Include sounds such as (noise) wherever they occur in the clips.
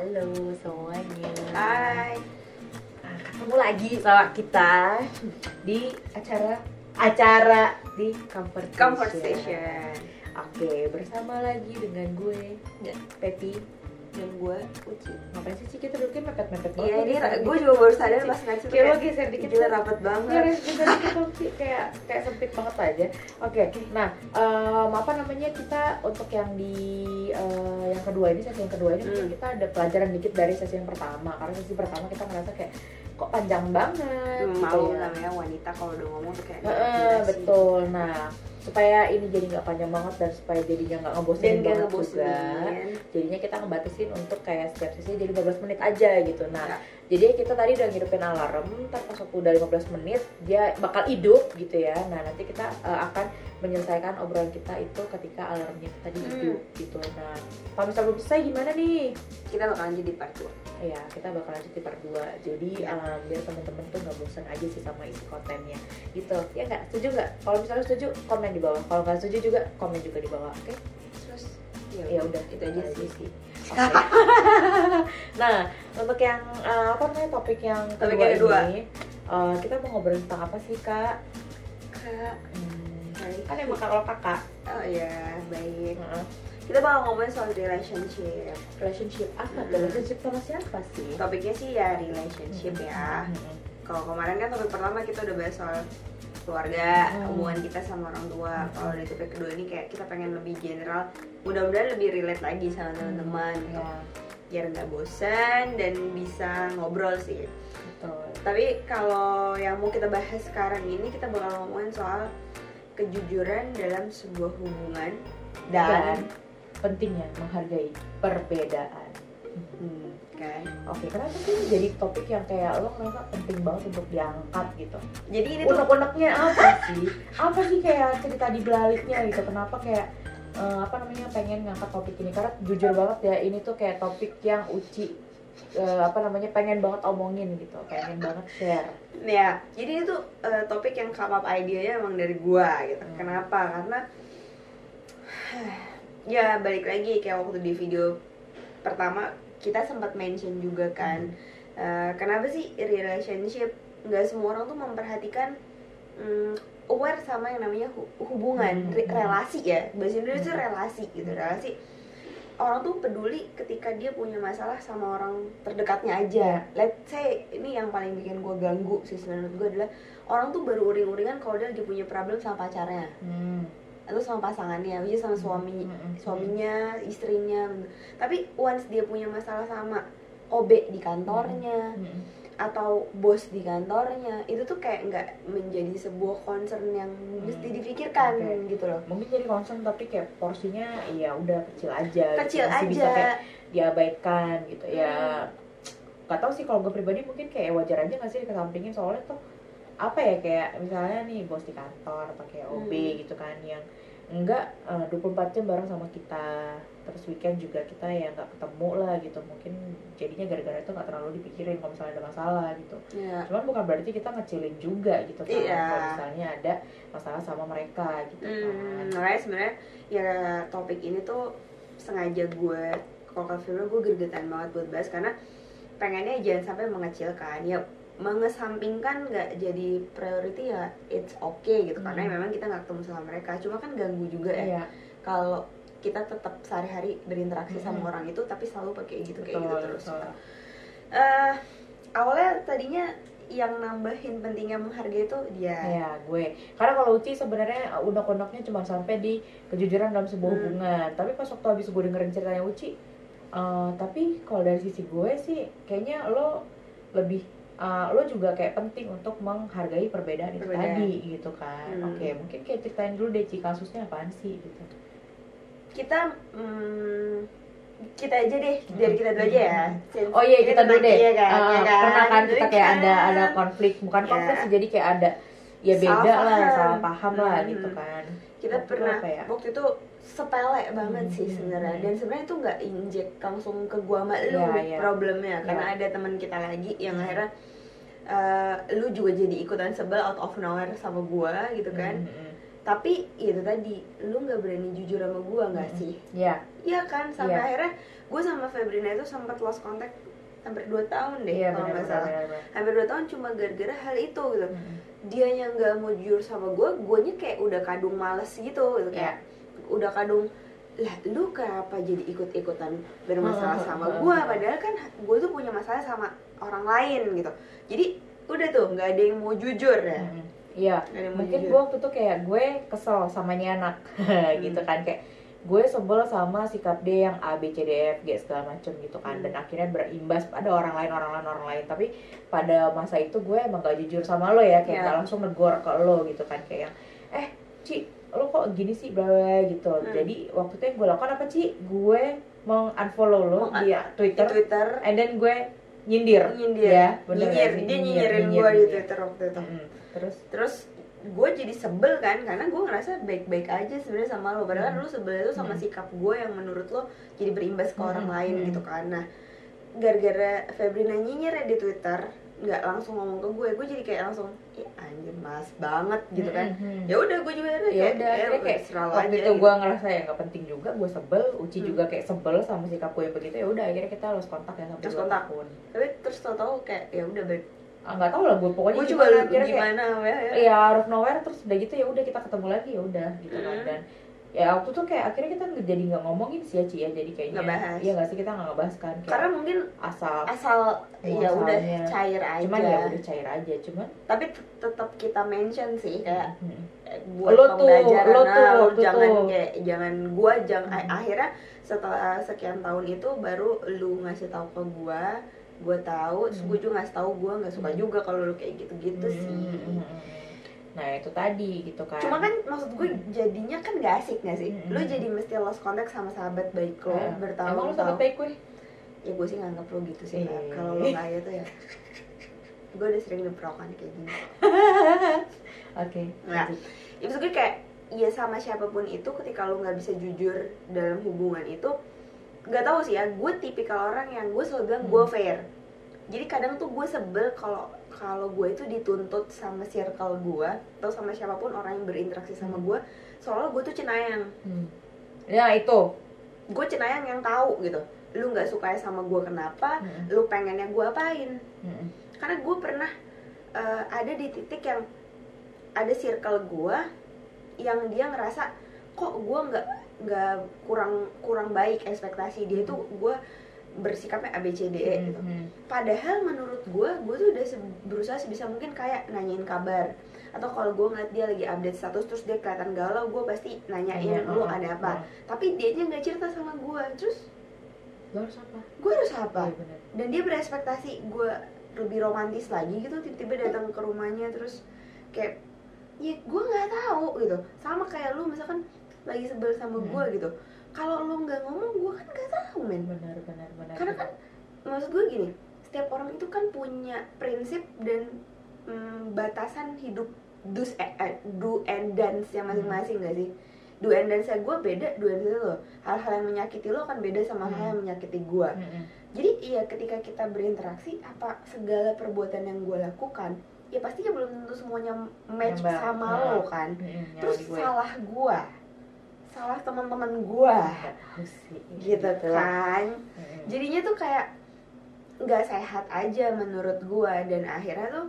Halo semuanya. Hai. Nah, ketemu lagi sama kita di acara acara di Comfort Station. Oke, bersama lagi dengan gue Ya. Pepi. Dan gue Uci. Ngapain sih kita dulu kan mepet-mepet banget. Iya ini gue juga baru sadar pas tuh Kayak lo geser dikit gila tuh. rapet banget. Nggak, geser dikit Ci. kayak kayak sempit banget aja. Oke, nah em, apa namanya kita untuk yang di eh, yang kedua ini sesi yang kedua ini mungkin Hmm. kita ada pelajaran dikit dari sesi yang pertama karena sesi pertama kita merasa kayak kok panjang banget Hmm, gitu Mau ya. namanya wanita kalau udah ngomong tuh kayak sih. betul. Nah, supaya ini jadi nggak panjang banget dan supaya jadinya nggak ngebosenin gak banget juga. ngebosenin. Jadinya kita ngebatasin untuk kayak setiap sesi jadi 15 menit aja gitu. Nah, Ya. Jadi kita tadi udah ngidupin alarm, ntar pas waktu udah 15 menit dia bakal hidup gitu ya. Nah, nanti kita uh, akan menyelesaikan obrolan kita itu ketika alarmnya itu tadi Hmm. hidup gitu. Nah, kalau misalnya belum selesai gimana nih? Kita bakal lanjut di part 2 Ya, kita bakal lanjut di part 2 Jadi Ya. um, biar temen-temen tuh nggak bosan aja sih sama isi kontennya Gitu, ya nggak? Setuju nggak? Kalau misalnya setuju, komen di bawah Kalau nggak setuju juga, komen juga di bawah, oke? Terus Ya udah, itu aja sih. (laughs) nah, untuk yang uh, apa namanya topik yang Topik kedua, kedua. ini uh, Kita mau ngobrolin tentang apa sih, Kak? Kak. Hmm, Baik. kan emang kalau kakak Oh iya, baik. uh, Kita bakal ngomongin soal relationship. Relationship apa? Hmm. Relationship sama siapa sih? Topiknya sih ya relationship ya. Hmm. Kalau kemarin kan topik pertama kita udah bahas soal keluarga, Hmm. hubungan kita sama orang tua. Hmm. Kalau di topik kedua ini kayak kita pengen lebih general, mudah-mudahan lebih relate lagi sama teman-teman gitu. Ya, Biar nggak bosan dan bisa ngobrol sih. betul Tapi kalau yang mau kita bahas sekarang ini kita bakal ngomongin soal kejujuran dalam sebuah hubungan dan dan, pentingnya menghargai perbedaan. Hmm, kan. Oke, kenapa sih ini jadi topik yang kayak lo ngerasa penting banget untuk diangkat gitu? Jadi ini tuh Unek-uneknya apa sih? Apa sih kayak cerita di baliknya gitu? Kenapa kayak eh, apa namanya pengen ngangkat topik ini? Karena jujur banget ya ini tuh kayak topik yang Uci eh, apa namanya pengen banget omongin gitu, pengen banget share. Ya, jadi itu eh, topik yang come up idenya emang dari gua gitu. Hmm. Kenapa? Karena (sighs) ya balik lagi kayak waktu di video pertama kita sempat mention juga kan. eh, kenapa sih relationship nggak semua orang tuh memperhatikan mm, aware sama yang namanya hu- hubungan, Hmm. re- relasi ya. Bahasa Indonesia itu Hmm. relasi gitu, relasi. Orang tuh peduli ketika dia punya masalah sama orang terdekatnya aja. Let's say ini yang paling bikin gue ganggu sih sebenarnya menurut gue adalah orang tuh baru uring-uringan kalau dia lagi punya problem sama pacarnya Hmm. atau sama pasangannya, which is sama suami, Hmm. suaminya, istrinya. Tapi once dia punya masalah sama OB di kantornya Hmm. Atau bos di kantornya, itu tuh kayak nggak menjadi sebuah concern yang mesti Hmm. dipikirkan Oke. gitu loh. Mungkin jadi concern tapi kayak porsinya ya udah kecil aja. gitu. Kecil bisa aja. kayak diabaikan gitu ya Hmm. nggak tahu sih kalau gue pribadi mungkin kayak wajar aja nggak sih dikesampingin soalnya tuh apa ya kayak misalnya nih bos di kantor pakai OB Hmm. gitu kan yang enggak eh, 24 jam bareng sama kita terus weekend juga kita ya nggak ketemu lah gitu mungkin jadinya gara-gara itu nggak terlalu dipikirin kalau misalnya ada masalah gitu Ya. cuman bukan berarti kita ngecilin juga gitu kan Iya. kalau misalnya ada masalah sama mereka gitu kan Hmm, makanya sebenarnya ya topik ini tuh sengaja gue kalau filmnya gue gergetan banget buat bahas karena pengennya jangan sampai mengecilkan ya mengesampingkan nggak jadi priority ya it's okay gitu karena Hmm. memang kita nggak ketemu sama mereka cuma kan ganggu juga ya Iya. kalau kita tetap sehari-hari berinteraksi sama Hmm. orang itu tapi selalu pakai gitu kayak gitu Betul, terus betul. Eh, awalnya tadinya yang nambahin pentingnya menghargai itu dia Ya gue, karena kalau Uci sebenarnya unek-uneknya cuma sampai di kejujuran dalam sebuah Hmm. hubungan. Tapi pas waktu habis gue dengerin ceritanya Uci, eh, tapi kalau dari sisi gue sih, kayaknya lo lebih, eh, lo juga kayak penting untuk menghargai perbedaan itu Perbedaan. tadi gitu kan. Hmm. Oke, mungkin kayak ceritain dulu deh Ci kasusnya apaan sih gitu. Kita hmm, kita aja deh biar kita dulu aja ya Since Oh iya ini kita dulu deh. iya kan, Eh, iya kan? Pernah kan kita kayak kan, ada ada konflik, bukan Ya. konflik sih, jadi kayak ada ya beda Salah lah, paham. salah paham lah Hmm. gitu kan. kita Waktu pernah apa ya? waktu itu sepele banget Hmm, sih hmm, sebenarnya hmm. dan sebenarnya itu nggak injek langsung ke gua sama lu Iya, iya. problemnya karena Iya. ada teman kita lagi yang Hmm. akhirnya eh, lu juga jadi ikutan sebel out of nowhere sama gua gitu kan Hmm, hmm. Tapi itu tadi lu nggak berani jujur sama gue nggak sih Iya. Iya kan sampai Iya. akhirnya gue sama Febrina itu sempat lost contact hampir 2 tahun deh Iya kalau nggak salah benar. hampir 2 tahun cuma gara-gara hal itu gitu Mm-mm. dianya nggak mau jujur sama gue guanya kayak udah kadung males gitu gitu kayak udah kadung lah lu kenapa jadi ikut-ikutan bermasalah Hmm, sama hmm, gue hmm. padahal kan gue tuh punya masalah sama orang lain gitu jadi udah tuh nggak ada yang mau jujur ya Mm-mm. Iya. Mungkin gue waktu itu kayak gue kesel sama nih anak (laughs) gitu kan kayak gue sebel sama sikap dia yang A B C D F G segala macem gitu kan Hmm. dan akhirnya berimbas pada orang lain orang lain orang lain tapi pada masa itu gue emang gak jujur sama lo ya kayak Iya. gak langsung negor ke lo gitu kan kayak yang eh Ci lo kok gini sih bla bla bla," gitu Hmm. jadi waktu itu yang gue lakukan apa Ci gue mengunfollow lo Meng- di di Twitter Twitter and then gue nyindir nyindir ya bener nyinyir gak sih? dia Nyinyir, nyinyirin nyinyir, gue di nyinyir. Twitter waktu itu Mm-mm. Terus terus gue jadi sebel kan karena gue ngerasa baik-baik aja sebenarnya sama lo padahal kan Hmm. lu sebel itu sama Hmm. sikap gue yang menurut lo jadi berimbas ke orang Hmm, lain hmm. gitu kan nah gara-gara Febrina nyinyir ya di Twitter nggak langsung ngomong ke gue gue jadi kayak langsung ya anjir mas banget gitu kan Mm-mm. ya udah gue juga ya udah akhirnya kayak lo waktu aja itu gitu. gue ngerasa ya nggak penting juga gue sebel Uci Hmm. juga kayak sebel sama sikap gue begitu ya udah akhirnya kita harus kontak ya sampai Terus kontak. tahun tapi terus tau-tau kayak ya udah baik ah, nggak tahu lah gue pokoknya gue juga gimana, akhirnya kayak gimana ya, ya. ya out of nowhere terus udah gitu ya udah kita ketemu lagi ya udah gitu kan Hmm. dan ya waktu tuh kayak akhirnya kita jadi nggak ngomongin sih ya Ci ya jadi kayaknya Nggak bahas. iya nggak sih kita nggak ngebahas kan kayak karena mungkin asal asal ya udah cair aja cuman ya udah cair aja cuman tapi tetap kita mention sih kayak hmm. buat Lo tuh, pembelajaran lo nah, tuh, lo lo jangan tuh. kayak jangan gua jangan Hmm. akhirnya setelah sekian tahun itu baru lu ngasih tahu ke gua gua tahu terus Hmm. gua juga ngasih tahu gua nggak suka Hmm. juga kalau lu kayak gitu-gitu Hmm, sih hmm, hmm, hmm. nah itu tadi gitu kan cuma kan maksud gue jadinya kan gak asik gak sih Hmm. lu jadi mesti lost contact sama sahabat baik lo Eh, emang lu sahabat baik gue ya gue sih nganggap lo gitu sih. Eh. kalau lo kaya tuh ya gue udah sering diperlakukan kayak gini (laughs) oke Nah. lanjut. ya maksud gue kayak ya sama siapa pun itu ketika lu nggak bisa jujur dalam hubungan itu nggak tahu sih ya gue tipikal orang yang gue selalu bilang gue Hmm. fair jadi kadang tuh gue sebel kalau kalau gue itu dituntut sama circle gue atau sama siapa pun orang yang berinteraksi sama Hmm. gue soalnya gue tuh cenayang Hmm. ya itu gue cenayang yang tahu gitu lu nggak suka sama gue kenapa Hmm. lu pengennya gue apain Hmm. karena gue pernah eh, ada di titik yang ada circle gue yang dia ngerasa kok gue nggak nggak kurang kurang baik ekspektasi dia tuh gue bersikapnya ABCDE gitu Hmm. padahal menurut gue gue tuh udah se- berusaha sebisa mungkin kayak nanyain kabar atau kalau gue ngeliat dia lagi update status terus dia kelihatan galau gue pasti nanyain Hmm. lu ada apa tapi dia nya nggak cerita sama gue terus Lo harus apa? gue harus apa benar. dan dia berekspektasi gue lebih romantis lagi gitu tiba-tiba datang ke rumahnya terus kayak ya gue nggak tahu gitu sama kayak lu misalkan lagi sebel sama Hmm. gue gitu kalau lu nggak ngomong gue kan nggak tahu men Benar benar benar. karena kan maksud gue gini setiap orang itu kan punya prinsip dan mm, batasan hidup do's eh, eh, do and dance yang masing-masing gak sih do and dance gue beda do and dance lo hal-hal yang menyakiti lo kan beda sama Hmm. hal yang menyakiti gue Mm-mm. jadi iya ketika kita berinteraksi apa segala perbuatan yang gue lakukan ya pastinya belum tentu semuanya match Nyambang. sama Nah. lo kan Mm-mm, terus nyari gue. salah gue salah teman-teman gue gitu kan. Jadinya tuh kayak nggak sehat aja menurut gue dan akhirnya tuh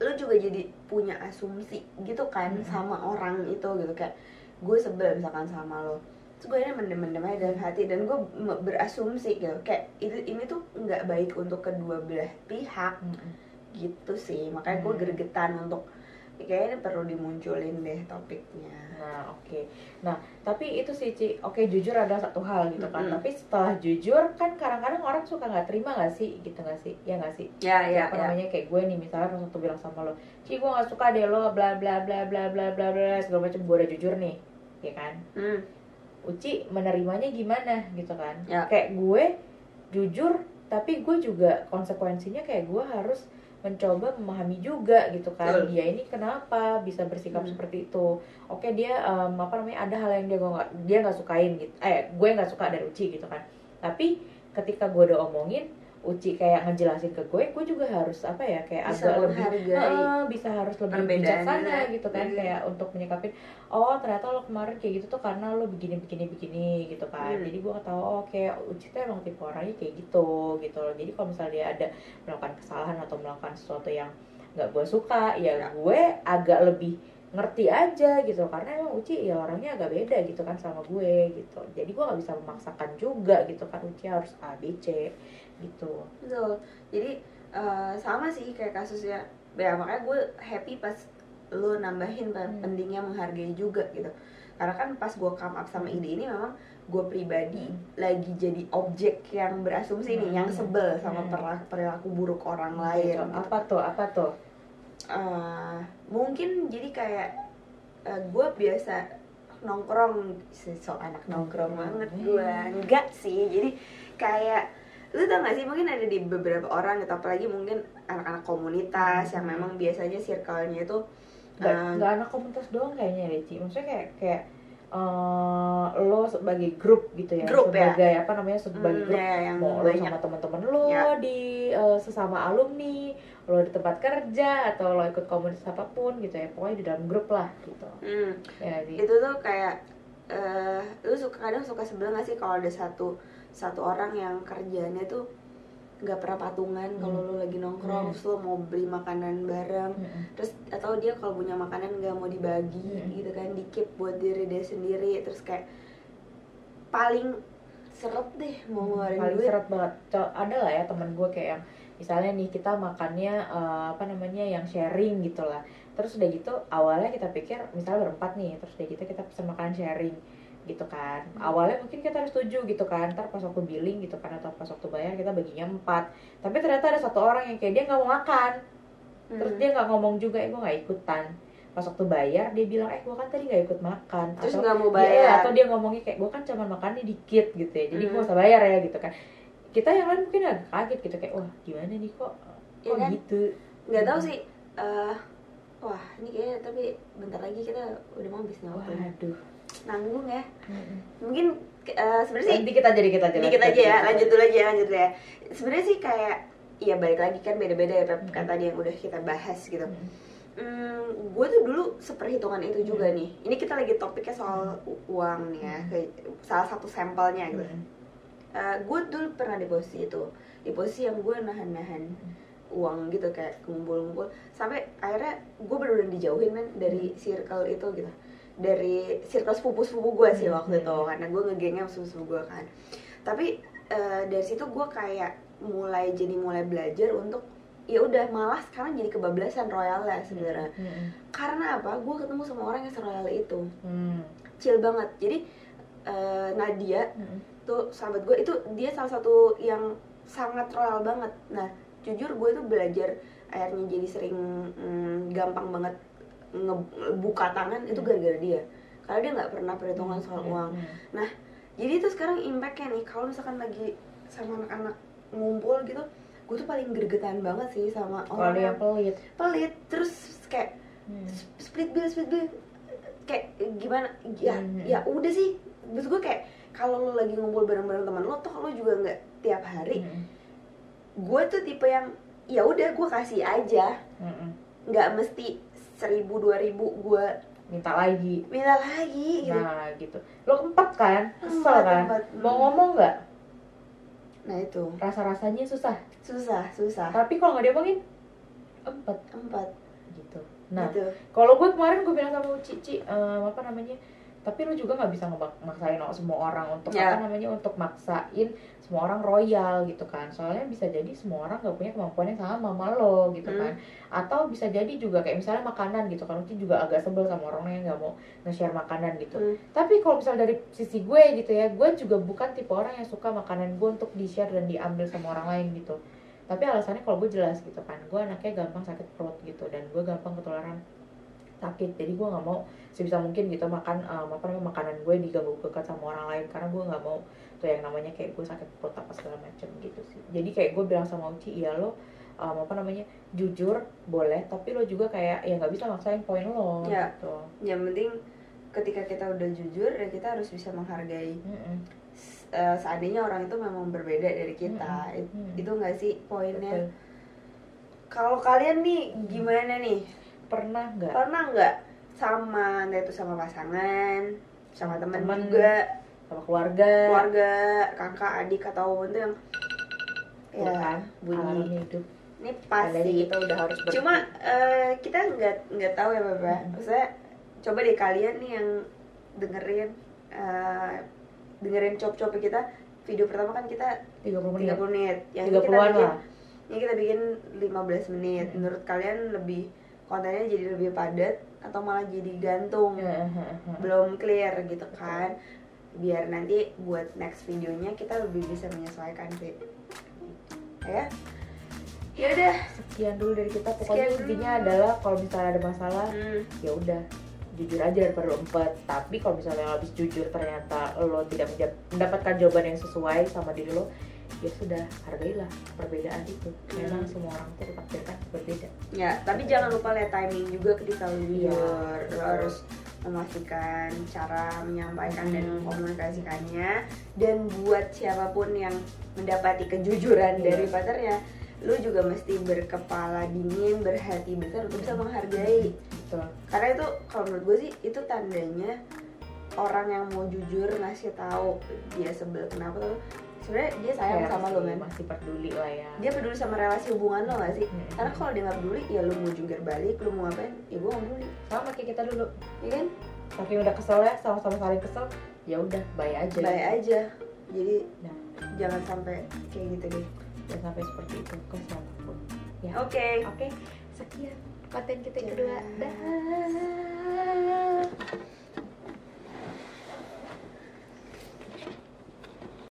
lo juga jadi punya asumsi gitu kan Mhm. sama orang itu gitu. Kayak gue sebel misalkan sama lo. Terus gue ini mendem-mendem aja dalam hati. Dan gue berasumsi gitu. Kayak itu ini tuh nggak baik untuk kedua belah pihak Mm-mm. gitu sih. Makanya gue Hmm. gregetan untuk kayaknya perlu dimunculin deh topiknya Nah, oke. Nah, tapi itu sih, Ci. Oke, jujur adalah satu hal gitu kan. Mm-mm. Tapi setelah jujur, kan kadang-kadang orang suka nggak terima nggak sih? Gitu nggak sih? Ya nggak sih? ya apa namanya kayak gue nih misalnya pas waktu bilang sama lo Ci gue gak suka deh lo bla bla bla bla bla bla bla segala macam gue udah jujur nih ya kan hmm. Uci menerimanya gimana gitu kan Ya. kayak gue jujur tapi gue juga konsekuensinya kayak gue harus mencoba memahami juga gitu kan Betul. dia ini kenapa bisa bersikap Hmm. seperti itu oke dia em, apa namanya ada hal yang dia gue nggak dia nggak sukain gitu eh gue nggak suka dari Uci gitu kan tapi ketika gue udah omongin Uci kayak ngejelasin ke gue gue juga harus apa ya kayak Bisa agak lebih Heeh, bisa harus lebih bijaksana juga. gitu kan Hmm. kayak untuk menyikapin oh ternyata lo kemarin kayak gitu tuh karena lo begini begini begini gitu kan Hmm. jadi gue tahu oh kayak Uci tuh emang tipe orangnya kayak gitu gitu loh jadi kalau misalnya dia ada melakukan kesalahan atau melakukan sesuatu yang nggak gue suka ya Ya. gue agak lebih ngerti aja gitu karena emang Uci ya orangnya agak beda gitu kan sama gue gitu jadi gue nggak bisa memaksakan juga gitu kan Uci harus A B C gitu. Betul. Jadi eh, sama sih kayak kasusnya. Ya makanya gue happy pas lo nambahin Hmm. pentingnya menghargai juga gitu. Karena kan pas gue come up sama ide ini memang gue pribadi lagi jadi objek yang berasumsi nih Hmm. yang sebel sama Hmm. perilaku buruk orang lain Gitu. apa tuh? Apa tuh? Eh, mungkin jadi kayak gue biasa nongkrong. So anak nongkrong banget gue. Enggak sih. Jadi kayak lu tau gak sih mungkin ada di beberapa orang gitu apalagi mungkin anak-anak komunitas yang memang biasanya circle-nya itu nggak eh, nggak anak komunitas doang kayaknya Reci maksudnya kayak kayak eh, lo sebagai grup gitu ya Grup ya? sebagai apa namanya sebagai hmm, grup. ya, yang mau lo banyak. sama teman-teman lo Ya. di eh, sesama alumni lo di tempat kerja atau lo ikut komunitas apa pun gitu ya pokoknya di dalam grup lah gitu. Hmm, ya di itu tuh kayak eh lu suka kadang suka sebel gak sih kalau ada satu satu orang yang kerjanya tuh nggak pernah patungan kalau Hmm. lu lagi nongkrong Hmm. terus lu mau beli makanan bareng Mm-mm. terus atau dia kalau punya makanan nggak mau dibagi Hmm. gitu kan di keep buat diri dia sendiri terus kayak paling seret deh mau ngeluarin paling duit seret banget ada lah ya temen gue kayak yang misalnya nih kita makannya eh, apa namanya yang sharing gitu lah terus udah gitu awalnya kita pikir misalnya berempat nih terus udah gitu kita pesan makanan sharing gitu kan. Awalnya mungkin kita harus setuju gitu kan ntar pas waktu billing gitu kan atau pas waktu bayar kita baginya empat. Tapi ternyata ada satu orang yang kayak dia nggak mau makan. Terus Hmm. dia nggak ngomong juga eh gue nggak ikutan. Pas waktu bayar dia bilang eh gue kan tadi nggak ikut makan. Terus Atau- nggak mau Iya, bayar. atau dia ngomongnya kayak gue kan cuma makannya dikit gitu ya. Jadi gue Hmm. usah bayar ya gitu kan. Kita yang lain mungkin agak kaget gitu kayak wah gimana nih kok Iya kok kan? gitu? Nggak tahu Hmm. sih eh wah ini kayaknya tapi bentar lagi kita udah mau habis waktu waduh nanggung ya. Mungkin eh sebenarnya sih nanti kita jadi kita aja dikit aja ya lanjut dulu aja lanjut ya. Sebenarnya sih kayak ya balik lagi kan beda-beda ya Pep, kan Hmm. tadi yang udah kita bahas gitu. Mm-mm. hmm, gue tuh dulu seperhitungan itu juga Hmm. nih. Ini kita lagi topiknya soal uang nih ya Hmm. kayak salah satu sampelnya gitu. Mm-mm. gue dulu pernah di posisi itu di posisi yang gue nahan-nahan uang gitu kayak ngumpul-ngumpul sampai akhirnya gue bener-bener dijauhin men dari circle itu gitu dari circle sepupu-sepupu gue sih Hmm. waktu itu karena gue ngegengnya sama sepupu gue kan tapi eh, dari situ gue kayak mulai jadi mulai belajar untuk ya udah malah sekarang jadi kebablasan royal lah sebenarnya Mm-mm. karena apa gue ketemu sama orang yang seroyal itu Mm. chill banget jadi eh, Nadia Mm-mm. tuh sahabat gue itu dia salah satu yang sangat royal banget nah jujur gue tuh belajar akhirnya jadi sering mm, gampang banget ngebuka tangan itu Hmm. gara-gara dia karena dia nggak pernah perhitungan soal Mm-mm. uang jadi itu sekarang impactnya nih kalau misalkan lagi sama anak-anak ngumpul gitu gue tuh paling gregetan banget sih sama orang yang pelit pelit terus kayak Mm. split bill split bill kayak gimana ya Hmm. ya udah sih maksud gue kayak kalau lo lagi ngumpul bareng-bareng teman lo toh lo juga nggak tiap hari Mm-mm. gue tuh tipe yang ya udah gue kasih aja nggak mesti seribu dua ribu gue minta lagi. Minta lagi gitu. Nah gitu. Lo empat kan? Kesel Empat, kan? empat. mau ngomong nggak? Nah itu. Rasa rasanya susah. Susah susah. Tapi kalau nggak diomongin empat empat gitu. Nah gitu. kalau gue kemarin gue bilang sama Cici em, apa namanya tapi lu juga nggak bisa ngemaksain semua orang untuk Ya. apa namanya untuk maksain semua orang royal gitu kan soalnya bisa jadi semua orang nggak punya kemampuan yang sama sama lo gitu Hmm. kan atau bisa jadi juga kayak misalnya makanan gitu kan Uci juga agak sebel sama orang yang nggak mau nge-share makanan gitu Hmm. tapi kalau misalnya dari sisi gue gitu ya gue juga bukan tipe orang yang suka makanan gue untuk di share dan diambil sama orang lain gitu tapi alasannya kalau gue jelas gitu kan gue anaknya gampang sakit perut gitu dan gue gampang ketularan sakit jadi gue nggak mau sebisa mungkin gitu makan um, apa namanya makanan gue diganggu gugat sama orang lain karena gue nggak mau tuh yang namanya kayak gue sakit perut apa segala macam gitu sih jadi kayak gue bilang sama Uci iya lo um, apa namanya jujur boleh tapi lo juga kayak ya nggak bisa maksain poin lo Ya. gitu yang penting ketika kita udah jujur ya kita harus bisa menghargai Mm-mm. Eh, seandainya orang itu memang berbeda dari kita. It- Mm. itu nggak sih poinnya kalau kalian nih Mm. gimana nih pernah nggak? Pernah nggak? Sama entah itu sama pasangan sama teman juga. Sama keluarga. Keluarga kakak adik atau itu yang ya ya kan bunyi. hidup. Ini pasti kita udah harus ber- cuma eh, kita nggak nggak tahu ya bapak. Hmm. maksudnya coba deh kalian nih yang dengerin eh, dengerin cop-cop kita. Video pertama kan kita 30 menit. 30 menit. Yang ini kita 30-an bikin lah. yang kita bikin 15 menit. Hmm. menurut kalian lebih kontennya jadi lebih padat atau malah jadi gantung. Belum clear gitu kan. Biar nanti buat next videonya kita lebih bisa menyesuaikan sih. Ya ya? Udah sekian dulu dari kita. Pokoknya Sekian dulu. intinya adalah kalau misalnya ada masalah hmm. ya udah. Jujur aja daripada lo empat. Tapi kalau misalnya lo habis jujur ternyata lo tidak mendapatkan jawaban yang sesuai sama diri lo ya sudah hargailah perbedaan itu memang Hmm. semua orang tuh takdirkan berbeda ya tapi jangan lupa lihat timing juga ketika lu Iya. Lu harus memastikan cara menyampaikan dan Hmm. mengkomunikasikannya dan buat siapa pun yang mendapati kejujuran Iya. dari pacarnya lu juga mesti berkepala dingin berhati besar untuk bisa menghargai betul karena itu kalau menurut gue sih itu tandanya orang yang mau jujur ngasih tahu dia sebel kenapa tuh. Sebenarnya dia sayang Kayak sama lo men masih peduli lah ya. Dia peduli sama relasi hubungan lo gak sih? Hmm. karena kalau dia nggak peduli ya lu mau jungkir balik lu mau ngapain ya gue nggak peduli. Sama kayak kita dulu. Ya kan? Saking udah kesel ya sama-sama saling kesel ya udah bye aja. Baik aja. Jadi nah. jangan sampai kayak gitu deh. Jangan sampai seperti itu ke siapa pun ya. Oke. Oke sekian konten kita yang kedua. Dah